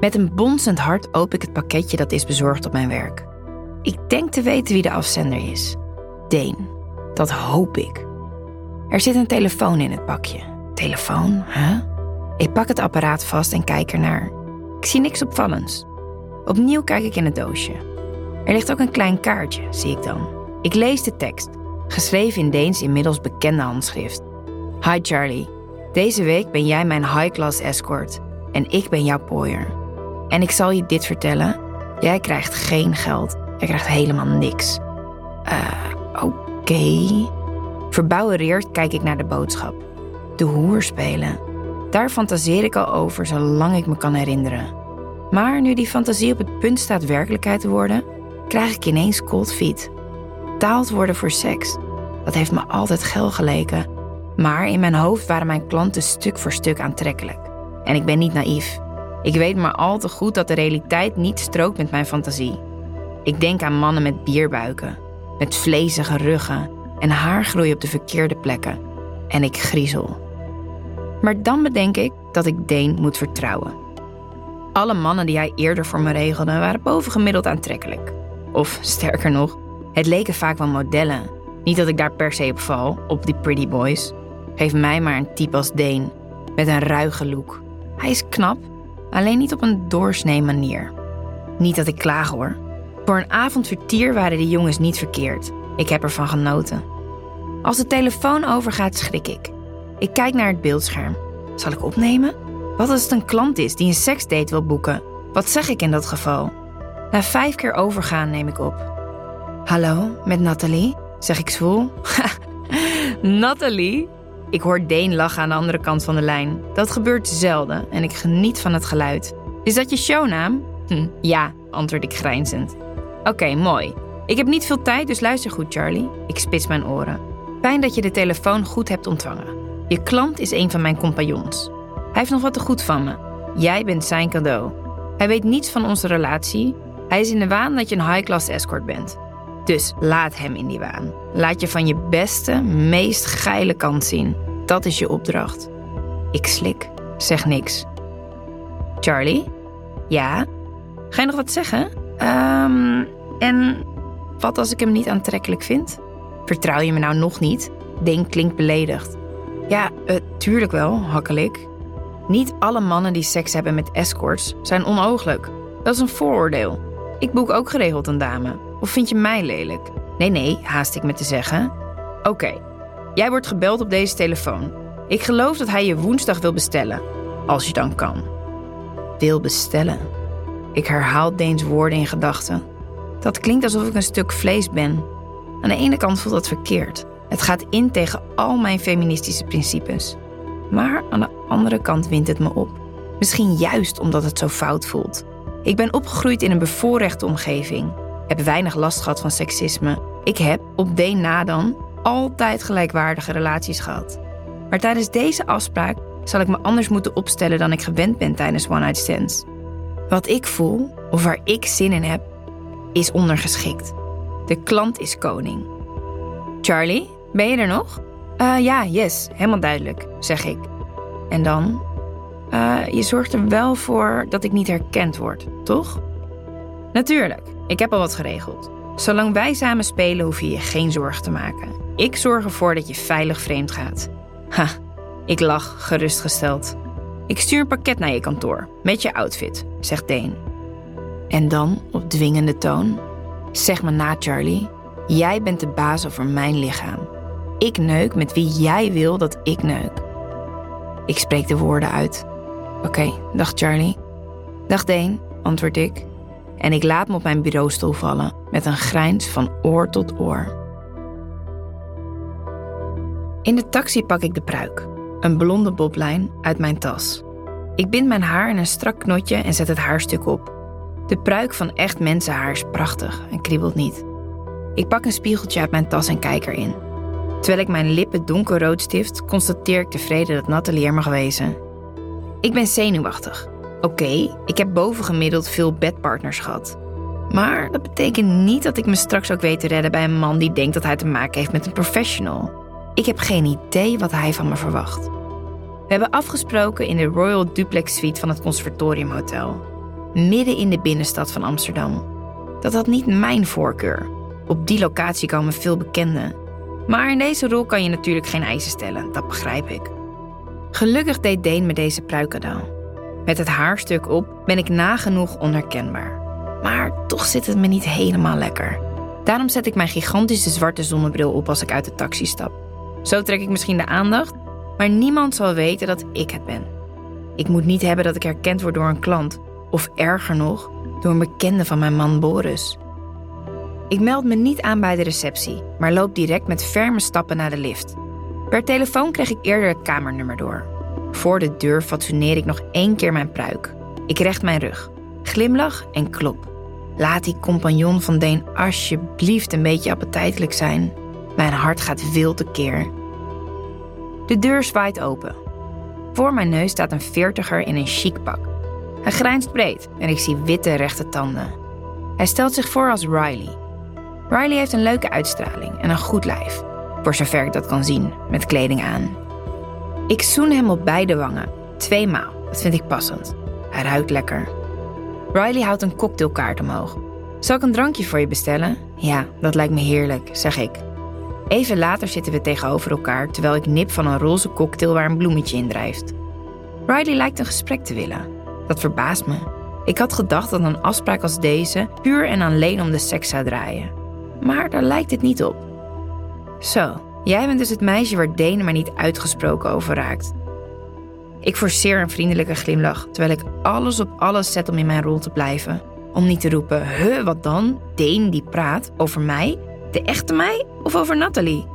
Met een bonzend hart open ik het pakketje dat is bezorgd op mijn werk. Ik denk te weten wie de afzender is. Deen. Dat hoop ik. Er zit een telefoon in het pakje. Telefoon, hè? Ik pak het apparaat vast en kijk ernaar. Ik zie niks opvallends. Opnieuw kijk ik in het doosje. Er ligt ook een klein kaartje, zie ik dan. Ik lees de tekst, geschreven in Deens inmiddels bekende handschrift. Hi Charlie, deze week ben jij mijn high-class escort en ik ben jouw pooier. En ik zal je dit vertellen: jij krijgt geen geld, jij krijgt helemaal niks. Eh, oké. Verbouwereerd kijk ik naar de boodschap. De hoer spelen. Daar fantaseer ik al over zolang ik me kan herinneren. Maar nu die fantasie op het punt staat werkelijkheid te worden, krijg ik ineens cold feet. Taald worden voor seks. Dat heeft me altijd geil geleken. Maar in mijn hoofd waren mijn klanten stuk voor stuk aantrekkelijk. En ik ben niet naïef. Ik weet maar al te goed dat de realiteit niet strookt met mijn fantasie. Ik denk aan mannen met bierbuiken, met vlezige ruggen en haargroei op de verkeerde plekken. En ik griezel. Maar dan bedenk ik dat ik Deen moet vertrouwen. Alle mannen die hij eerder voor me regelde waren bovengemiddeld aantrekkelijk. Of sterker nog, het leken vaak wel modellen. Niet dat ik daar per se op val, op die pretty boys. Geef mij maar een type als Deen, met een ruige look. Hij is knap, alleen niet op een doorsnee manier. Niet dat ik klaag hoor. Voor een avondvertier waren die jongens niet verkeerd. Ik heb ervan genoten. Als de telefoon overgaat, schrik ik. Ik kijk naar het beeldscherm. Zal ik opnemen? Wat als het een klant is die een seksdate wil boeken? Wat zeg ik in dat geval? Na vijf keer overgaan neem ik op. Hallo, met Nathalie? Zeg ik zwoel. Nathalie? Ik hoor Deen lachen aan de andere kant van de lijn. Dat gebeurt zelden en ik geniet van het geluid. Is dat je shownaam? Hm, ja, antwoord ik grijnzend. Oké, mooi. Ik heb niet veel tijd, dus luister goed, Charlie. Ik spits mijn oren. Fijn dat je de telefoon goed hebt ontvangen. Je klant is een van mijn compagnons. Hij heeft nog wat te goed van me. Jij bent zijn cadeau. Hij weet niets van onze relatie. Hij is in de waan dat je een high-class escort bent. Dus laat hem in die waan. Laat je van je beste, meest geile kant zien. Dat is je opdracht. Ik slik, zeg niks. Charlie? Ja? Ga je nog wat zeggen? Ehm, en wat als ik hem niet aantrekkelijk vind? Vertrouw je me nou nog niet? Denk klinkt beledigd. Ja, uh, tuurlijk wel, hakkel ik. Niet alle mannen die seks hebben met escorts zijn onooglijk. Dat is een vooroordeel. Ik boek ook geregeld een dame. Of vind je mij lelijk? Nee, nee, haast ik me te zeggen. Oké, jij wordt gebeld op deze telefoon. Ik geloof dat hij je woensdag wil bestellen. Als je dan kan. Wil bestellen. Ik herhaal Deens woorden in gedachten. Dat klinkt alsof ik een stuk vlees ben. Aan de ene kant voelt dat verkeerd. Het gaat in tegen al mijn feministische principes. Maar aan de andere kant wint het me op. Misschien juist omdat het zo fout voelt. Ik ben opgegroeid in een bevoorrechte omgeving. Heb weinig last gehad van seksisme. Ik heb, op D na dan, altijd gelijkwaardige relaties gehad. Maar tijdens deze afspraak zal ik me anders moeten opstellen dan ik gewend ben tijdens one-night stands. Wat ik voel, of waar ik zin in heb, is ondergeschikt. De klant is koning. Charlie, ben je er nog? Uh, ja, yes, helemaal duidelijk, zeg ik. En dan? Uh, je zorgt er wel voor dat ik niet herkend word, toch? Natuurlijk, ik heb al wat geregeld. Zolang wij samen spelen, hoef je je geen zorgen te maken. Ik zorg ervoor dat je veilig vreemd gaat. Ha, ik lach, gerustgesteld. Ik stuur een pakket naar je kantoor, met je outfit, zegt Deen. En dan, op dwingende toon, zeg me na, Charlie. Jij bent de baas over mijn lichaam. Ik neuk met wie jij wil dat ik neuk. Ik spreek de woorden uit. Oké, dag Charlie. Dag Deen, antwoord ik. En ik laat me op mijn bureaustoel vallen met een grijns van oor tot oor. In de taxi pak ik de pruik, een blonde boblijn, uit mijn tas. Ik bind mijn haar in een strak knotje en zet het haarstuk op. De pruik van echt mensenhaar is prachtig en kriebelt niet. Ik pak een spiegeltje uit mijn tas en kijk erin. Terwijl ik mijn lippen donkerrood stift, constateer ik tevreden dat Nathalie er mag wezen. Ik ben zenuwachtig. Oké, ik heb bovengemiddeld veel bedpartners gehad. Maar dat betekent niet dat ik me straks ook weet te redden bij een man die denkt dat hij te maken heeft met een professional. Ik heb geen idee wat hij van me verwacht. We hebben afgesproken in de Royal Duplex Suite van het Conservatorium Hotel. midden in de binnenstad van Amsterdam. Dat had niet mijn voorkeur. Op die locatie komen veel bekenden. Maar in deze rol kan je natuurlijk geen eisen stellen, dat begrijp ik. Gelukkig deed Deen me deze pruik cadeau. Met het haarstuk op ben ik nagenoeg onherkenbaar. Maar toch zit het me niet helemaal lekker. Daarom zet ik mijn gigantische zwarte zonnebril op als ik uit de taxi stap. Zo trek ik misschien de aandacht, maar niemand zal weten dat ik het ben. Ik moet niet hebben dat ik herkend word door een klant, of erger nog, door een bekende van mijn man Boris. Ik meld me niet aan bij de receptie, maar loop direct met ferme stappen naar de lift. Per telefoon kreeg ik eerder het kamernummer door. Voor de deur fatsoeneer ik nog één keer mijn pruik. Ik recht mijn rug, glimlach en klop. Laat die compagnon van Deen alsjeblieft een beetje appetijtelijk zijn. Mijn hart gaat wild tekeer. De deur zwaait open. Voor mijn neus staat een veertiger in een chic pak. Hij grijnst breed en ik zie witte rechte tanden. Hij stelt zich voor als Riley. Riley heeft een leuke uitstraling en een goed lijf, voor zover ik dat kan zien, met kleding aan. Ik zoen hem op beide wangen, tweemaal. Dat vind ik passend. Hij ruikt lekker. Riley houdt een cocktailkaart omhoog. Zal ik een drankje voor je bestellen? Ja, dat lijkt me heerlijk, zeg ik. Even later zitten we tegenover elkaar terwijl ik nip van een roze cocktail waar een bloemetje in drijft. Riley lijkt een gesprek te willen. Dat verbaast me. Ik had gedacht dat een afspraak als deze puur en alleen om de seks zou draaien. Maar daar lijkt het niet op. Zo, jij bent dus het meisje waar Dene maar niet uitgesproken over raakt. Ik forceer een vriendelijke glimlach, terwijl ik alles op alles zet om in mijn rol te blijven. Om niet te roepen, huh, wat dan? Deen die praat over mij? De echte mij of over Natalie?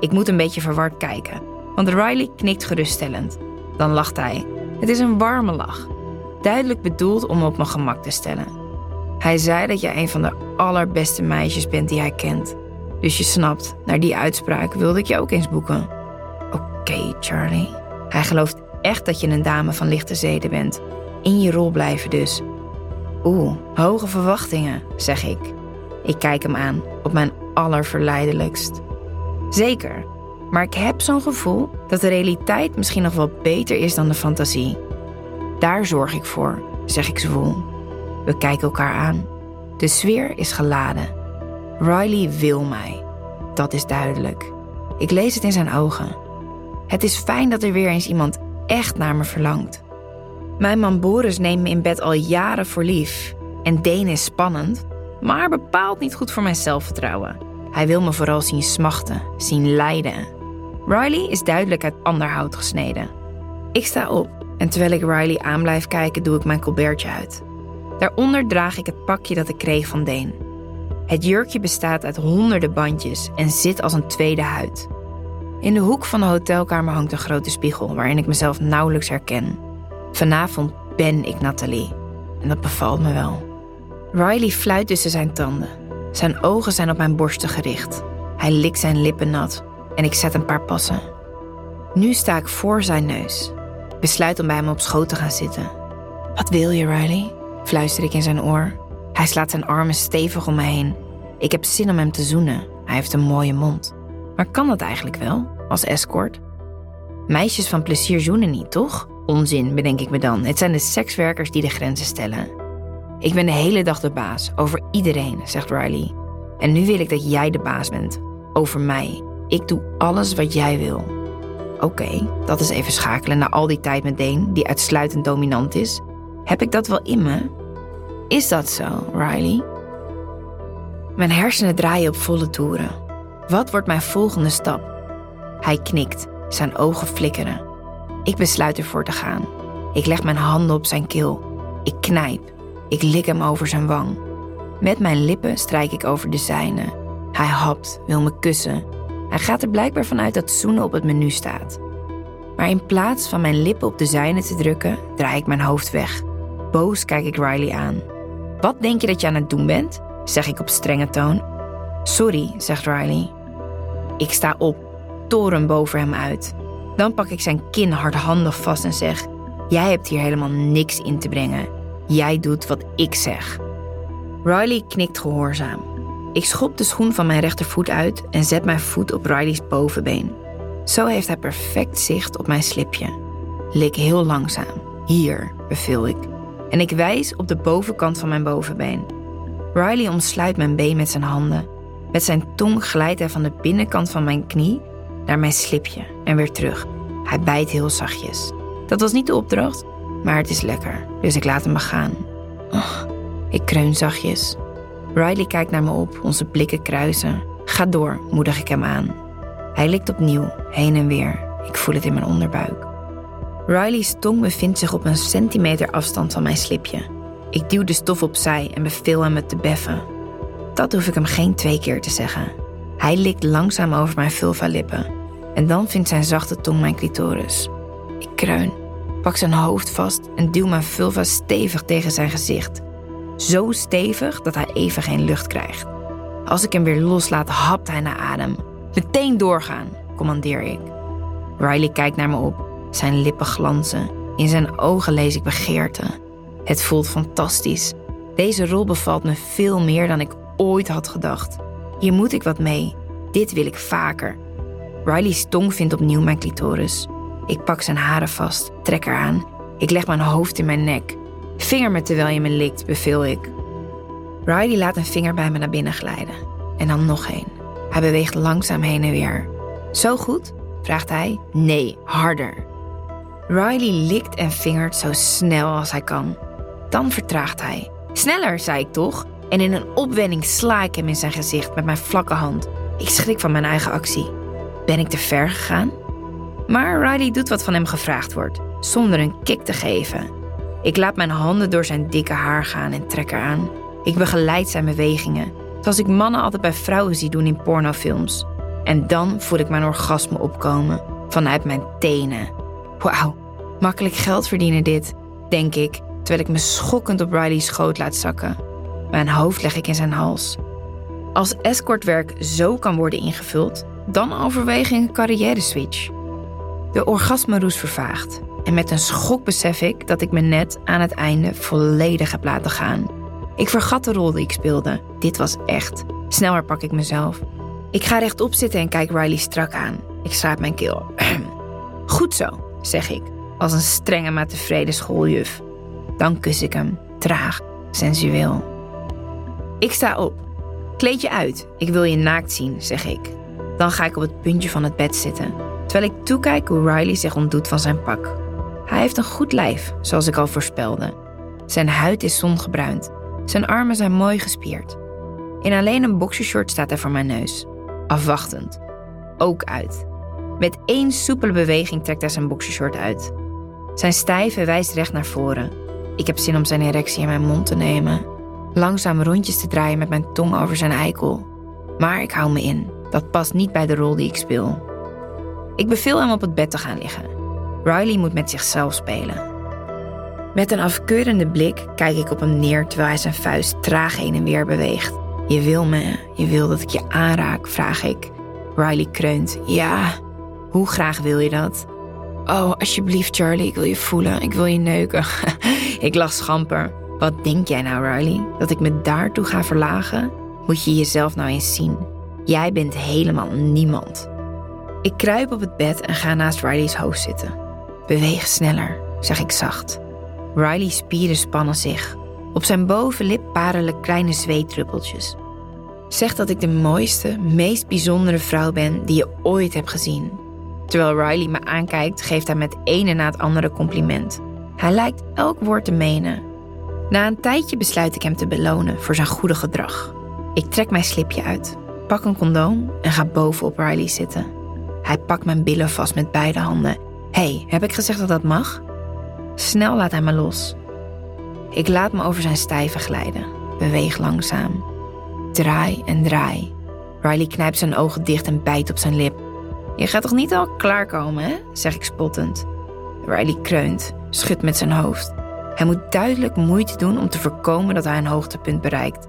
Ik moet een beetje verward kijken, want Riley knikt geruststellend. Dan lacht hij. Het is een warme lach. Duidelijk bedoeld om me op mijn gemak te stellen. Hij zei dat jij een van de allerbeste meisjes bent die hij kent. Dus je snapt, naar die uitspraak wilde ik je ook eens boeken. Oké, Charlie. Hij gelooft echt dat je een dame van lichte zeden bent. In je rol blijven dus. Oeh, hoge verwachtingen, zeg ik. Ik kijk hem aan, op mijn allerverleidelijkst. Zeker, maar ik heb zo'n gevoel dat de realiteit misschien nog wel beter is dan de fantasie. Daar zorg ik voor, zeg ik zwoel. We kijken elkaar aan. De sfeer is geladen. Riley wil mij. Dat is duidelijk. Ik lees het in zijn ogen. Het is fijn dat er weer eens iemand echt naar me verlangt. Mijn man Boris neemt me in bed al jaren voor lief. En Dane is spannend, maar bepaald niet goed voor mijn zelfvertrouwen. Hij wil me vooral zien smachten, zien lijden. Riley is duidelijk uit ander hout gesneden. Ik sta op en terwijl ik Riley aan blijf kijken, doe ik mijn colbertje uit. Daaronder draag ik het pakje dat ik kreeg van Dane. Het jurkje bestaat uit honderden bandjes en zit als een tweede huid. In de hoek van de hotelkamer hangt een grote spiegel waarin ik mezelf nauwelijks herken. Vanavond ben ik Nathalie en dat bevalt me wel. Riley fluit tussen zijn tanden. Zijn ogen zijn op mijn borsten gericht. Hij likt zijn lippen nat en ik zet een paar passen. Nu sta ik voor zijn neus. Besluit om bij hem op schoot te gaan zitten. Wat wil je, Riley? fluister ik in zijn oor. Hij slaat zijn armen stevig om me heen. Ik heb zin om hem te zoenen. Hij heeft een mooie mond. Maar kan dat eigenlijk wel, als escort? Meisjes van plezier zoenen niet, toch? Onzin, bedenk ik me dan. Het zijn de sekswerkers die de grenzen stellen. Ik ben de hele dag de baas, over iedereen, zegt Riley. En nu wil ik dat jij de baas bent, over mij. Ik doe alles wat jij wil. Oké, dat is even schakelen na al die tijd met Dane, die uitsluitend dominant is. Heb ik dat wel in me? Is dat zo, Riley? Mijn hersenen draaien op volle toeren. Wat wordt mijn volgende stap? Hij knikt, zijn ogen flikkeren. Ik besluit ervoor te gaan. Ik leg mijn handen op zijn keel. Ik knijp. Ik lik hem over zijn wang. Met mijn lippen strijk ik over de zijne. Hij hapt, wil me kussen. Hij gaat er blijkbaar vanuit dat zoenen op het menu staat. Maar in plaats van mijn lippen op de zijne te drukken, draai ik mijn hoofd weg. Boos kijk ik Riley aan. Wat denk je dat je aan het doen bent? zeg ik op strenge toon. Sorry, zegt Riley. Ik sta op, toren boven hem uit. Dan pak ik zijn kin hardhandig vast en zeg: Jij hebt hier helemaal niks in te brengen. Jij doet wat ik zeg. Riley knikt gehoorzaam. Ik schop de schoen van mijn rechtervoet uit en zet mijn voet op Riley's bovenbeen. Zo heeft hij perfect zicht op mijn slipje. Lik heel langzaam. Hier, beveel ik. en ik wijs op de bovenkant van mijn bovenbeen. Riley omsluit mijn been met zijn handen. Met zijn tong glijdt hij van de binnenkant van mijn knie naar mijn slipje en weer terug. Hij bijt heel zachtjes. Dat was niet de opdracht, maar het is lekker, dus ik laat hem gaan. Oh, ik kreun zachtjes. Riley kijkt naar me op, onze blikken kruisen. Ga door, moedig ik hem aan. Hij likt opnieuw, heen en weer. Ik voel het in mijn onderbuik. Riley's tong bevindt zich op een centimeter afstand van mijn slipje. Ik duw de stof opzij en beveel hem het te beffen. Dat hoef ik hem geen twee keer te zeggen. Hij likt langzaam over mijn vulva-lippen. En dan vindt zijn zachte tong mijn clitoris. Ik kreun, pak zijn hoofd vast en duw mijn vulva stevig tegen zijn gezicht. Zo stevig dat hij even geen lucht krijgt. Als ik hem weer loslaat, hapt hij naar adem. Meteen doorgaan, commandeer ik. Riley kijkt naar me op. Zijn lippen glanzen. In zijn ogen lees ik begeerte. Het voelt fantastisch. Deze rol bevalt me veel meer dan ik ooit had gedacht. Hier moet ik wat mee. Dit wil ik vaker. Riley's tong vindt opnieuw mijn clitoris. Ik pak zijn haren vast, trek eraan. Ik leg mijn hoofd in mijn nek. Vinger me terwijl je me likt, beveel ik. Riley laat een vinger bij me naar binnen glijden. En dan nog een. Hij beweegt langzaam heen en weer. Zo goed? vraagt hij. Nee, harder. Riley likt en vingert zo snel als hij kan. Dan vertraagt hij. Sneller, zei ik toch? En in een opwending sla ik hem in zijn gezicht met mijn vlakke hand. Ik schrik van mijn eigen actie. Ben ik te ver gegaan? Maar Riley doet wat van hem gevraagd wordt, zonder een kick te geven. Ik laat mijn handen door zijn dikke haar gaan en trek eraan. Ik begeleid zijn bewegingen, zoals ik mannen altijd bij vrouwen zie doen in pornofilms. En dan voel ik mijn orgasme opkomen vanuit mijn tenen. Wauw, makkelijk geld verdienen dit, denk ik, terwijl ik me schokkend op Riley's schoot laat zakken. Mijn hoofd leg ik in zijn hals. Als escortwerk zo kan worden ingevuld, dan overweeg ik een carrière switch. De orgasmeroes vervaagt en met een schok besef ik dat ik me net aan het einde volledig heb laten gaan. Ik vergat de rol die ik speelde. Dit was echt. Sneller pak ik mezelf. Ik ga rechtop zitten en kijk Riley strak aan. Ik schraap mijn keel. Goed zo, zeg ik, als een strenge maar tevreden schooljuf. Dan kus ik hem, traag, sensueel. Ik sta op. Kleed je uit, ik wil je naakt zien, zeg ik. Dan ga ik op het puntje van het bed zitten, terwijl ik toekijk hoe Riley zich ontdoet van zijn pak. Hij heeft een goed lijf, zoals ik al voorspelde. Zijn huid is zongebruind. Zijn armen zijn mooi gespierd. In alleen een boxershort staat hij voor mijn neus. Afwachtend. Ook uit. Met één soepele beweging trekt hij zijn boxershort uit. Zijn stijve wijst recht naar voren. Ik heb zin om zijn erectie in mijn mond te nemen. Langzaam rondjes te draaien met mijn tong over zijn eikel. Maar ik hou me in. Dat past niet bij de rol die ik speel. Ik beveel hem op het bed te gaan liggen. Riley moet met zichzelf spelen. Met een afkeurende blik kijk ik op hem neer terwijl hij zijn vuist traag heen en weer beweegt. Je wil me, je wil dat ik je aanraak, vraag ik. Riley kreunt. Ja, hoe graag wil je dat? Oh, alsjeblieft, Charlie, ik wil je voelen, ik wil je neuken. ik lach schamper. Wat denk jij nou, Riley? Dat ik me daartoe ga verlagen? Moet je jezelf nou eens zien. Jij bent helemaal niemand. Ik kruip op het bed en ga naast Riley's hoofd zitten. Beweeg sneller, zeg ik zacht. Riley's spieren spannen zich. Op zijn bovenlip parelen kleine zweetdruppeltjes. Zeg dat ik de mooiste, meest bijzondere vrouw ben die je ooit hebt gezien. Terwijl Riley me aankijkt, geeft hij met ene na het andere compliment. Hij lijkt elk woord te menen. Na een tijdje besluit ik hem te belonen voor zijn goede gedrag. Ik trek mijn slipje uit, pak een condoom en ga bovenop Riley zitten. Hij pakt mijn billen vast met beide handen. hey, heb ik gezegd dat dat mag? Snel laat hij me los. Ik laat me over zijn stijve glijden. Beweeg langzaam. Draai en draai. Riley knijpt zijn ogen dicht en bijt op zijn lip. Je gaat toch niet al klaarkomen, hè? zeg ik spottend. Riley kreunt, schudt met zijn hoofd. Hij moet duidelijk moeite doen om te voorkomen dat hij een hoogtepunt bereikt.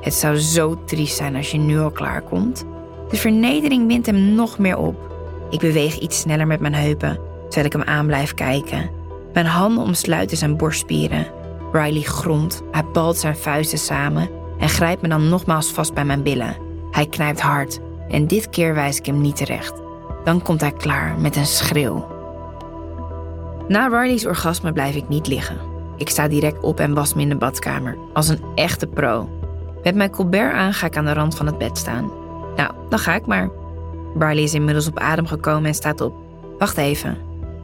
Het zou zo triest zijn als je nu al klaarkomt. De vernedering wint hem nog meer op. Ik beweeg iets sneller met mijn heupen, terwijl ik hem aan blijf kijken. Mijn handen omsluiten zijn borstspieren. Riley grondt, hij balt zijn vuisten samen en grijpt me dan nogmaals vast bij mijn billen. Hij knijpt hard en dit keer wijs ik hem niet terecht. Dan komt hij klaar met een schreeuw. Na Riley's orgasme blijf ik niet liggen. Ik sta direct op en was me in de badkamer, als een echte pro. Met mijn colbert aan ga ik aan de rand van het bed staan. Nou, dan ga ik maar. Barley is inmiddels op adem gekomen en staat op. Wacht even.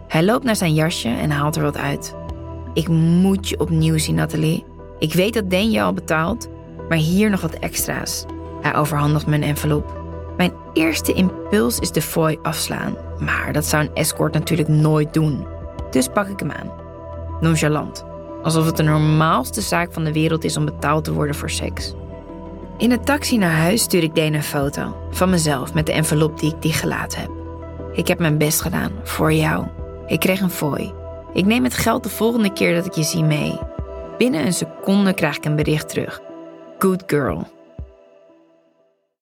Hij loopt naar zijn jasje en haalt er wat uit. Ik moet je opnieuw zien, Nathalie. Ik weet dat Deen je al betaalt, maar hier nog wat extra's. Hij overhandigt me een envelop. Mijn eerste impuls is de fooi afslaan, maar dat zou een escort natuurlijk nooit doen. Dus pak ik hem aan. Nonchalant, alsof het de normaalste zaak van de wereld is om betaald te worden voor seks. In de taxi naar huis stuur ik Deen een foto van mezelf met de envelop die ik die gelaten heb. Ik heb mijn best gedaan voor jou. Ik kreeg een fooi. Ik neem het geld de volgende keer dat ik je zie mee. Binnen een seconde krijg ik een bericht terug. Good girl.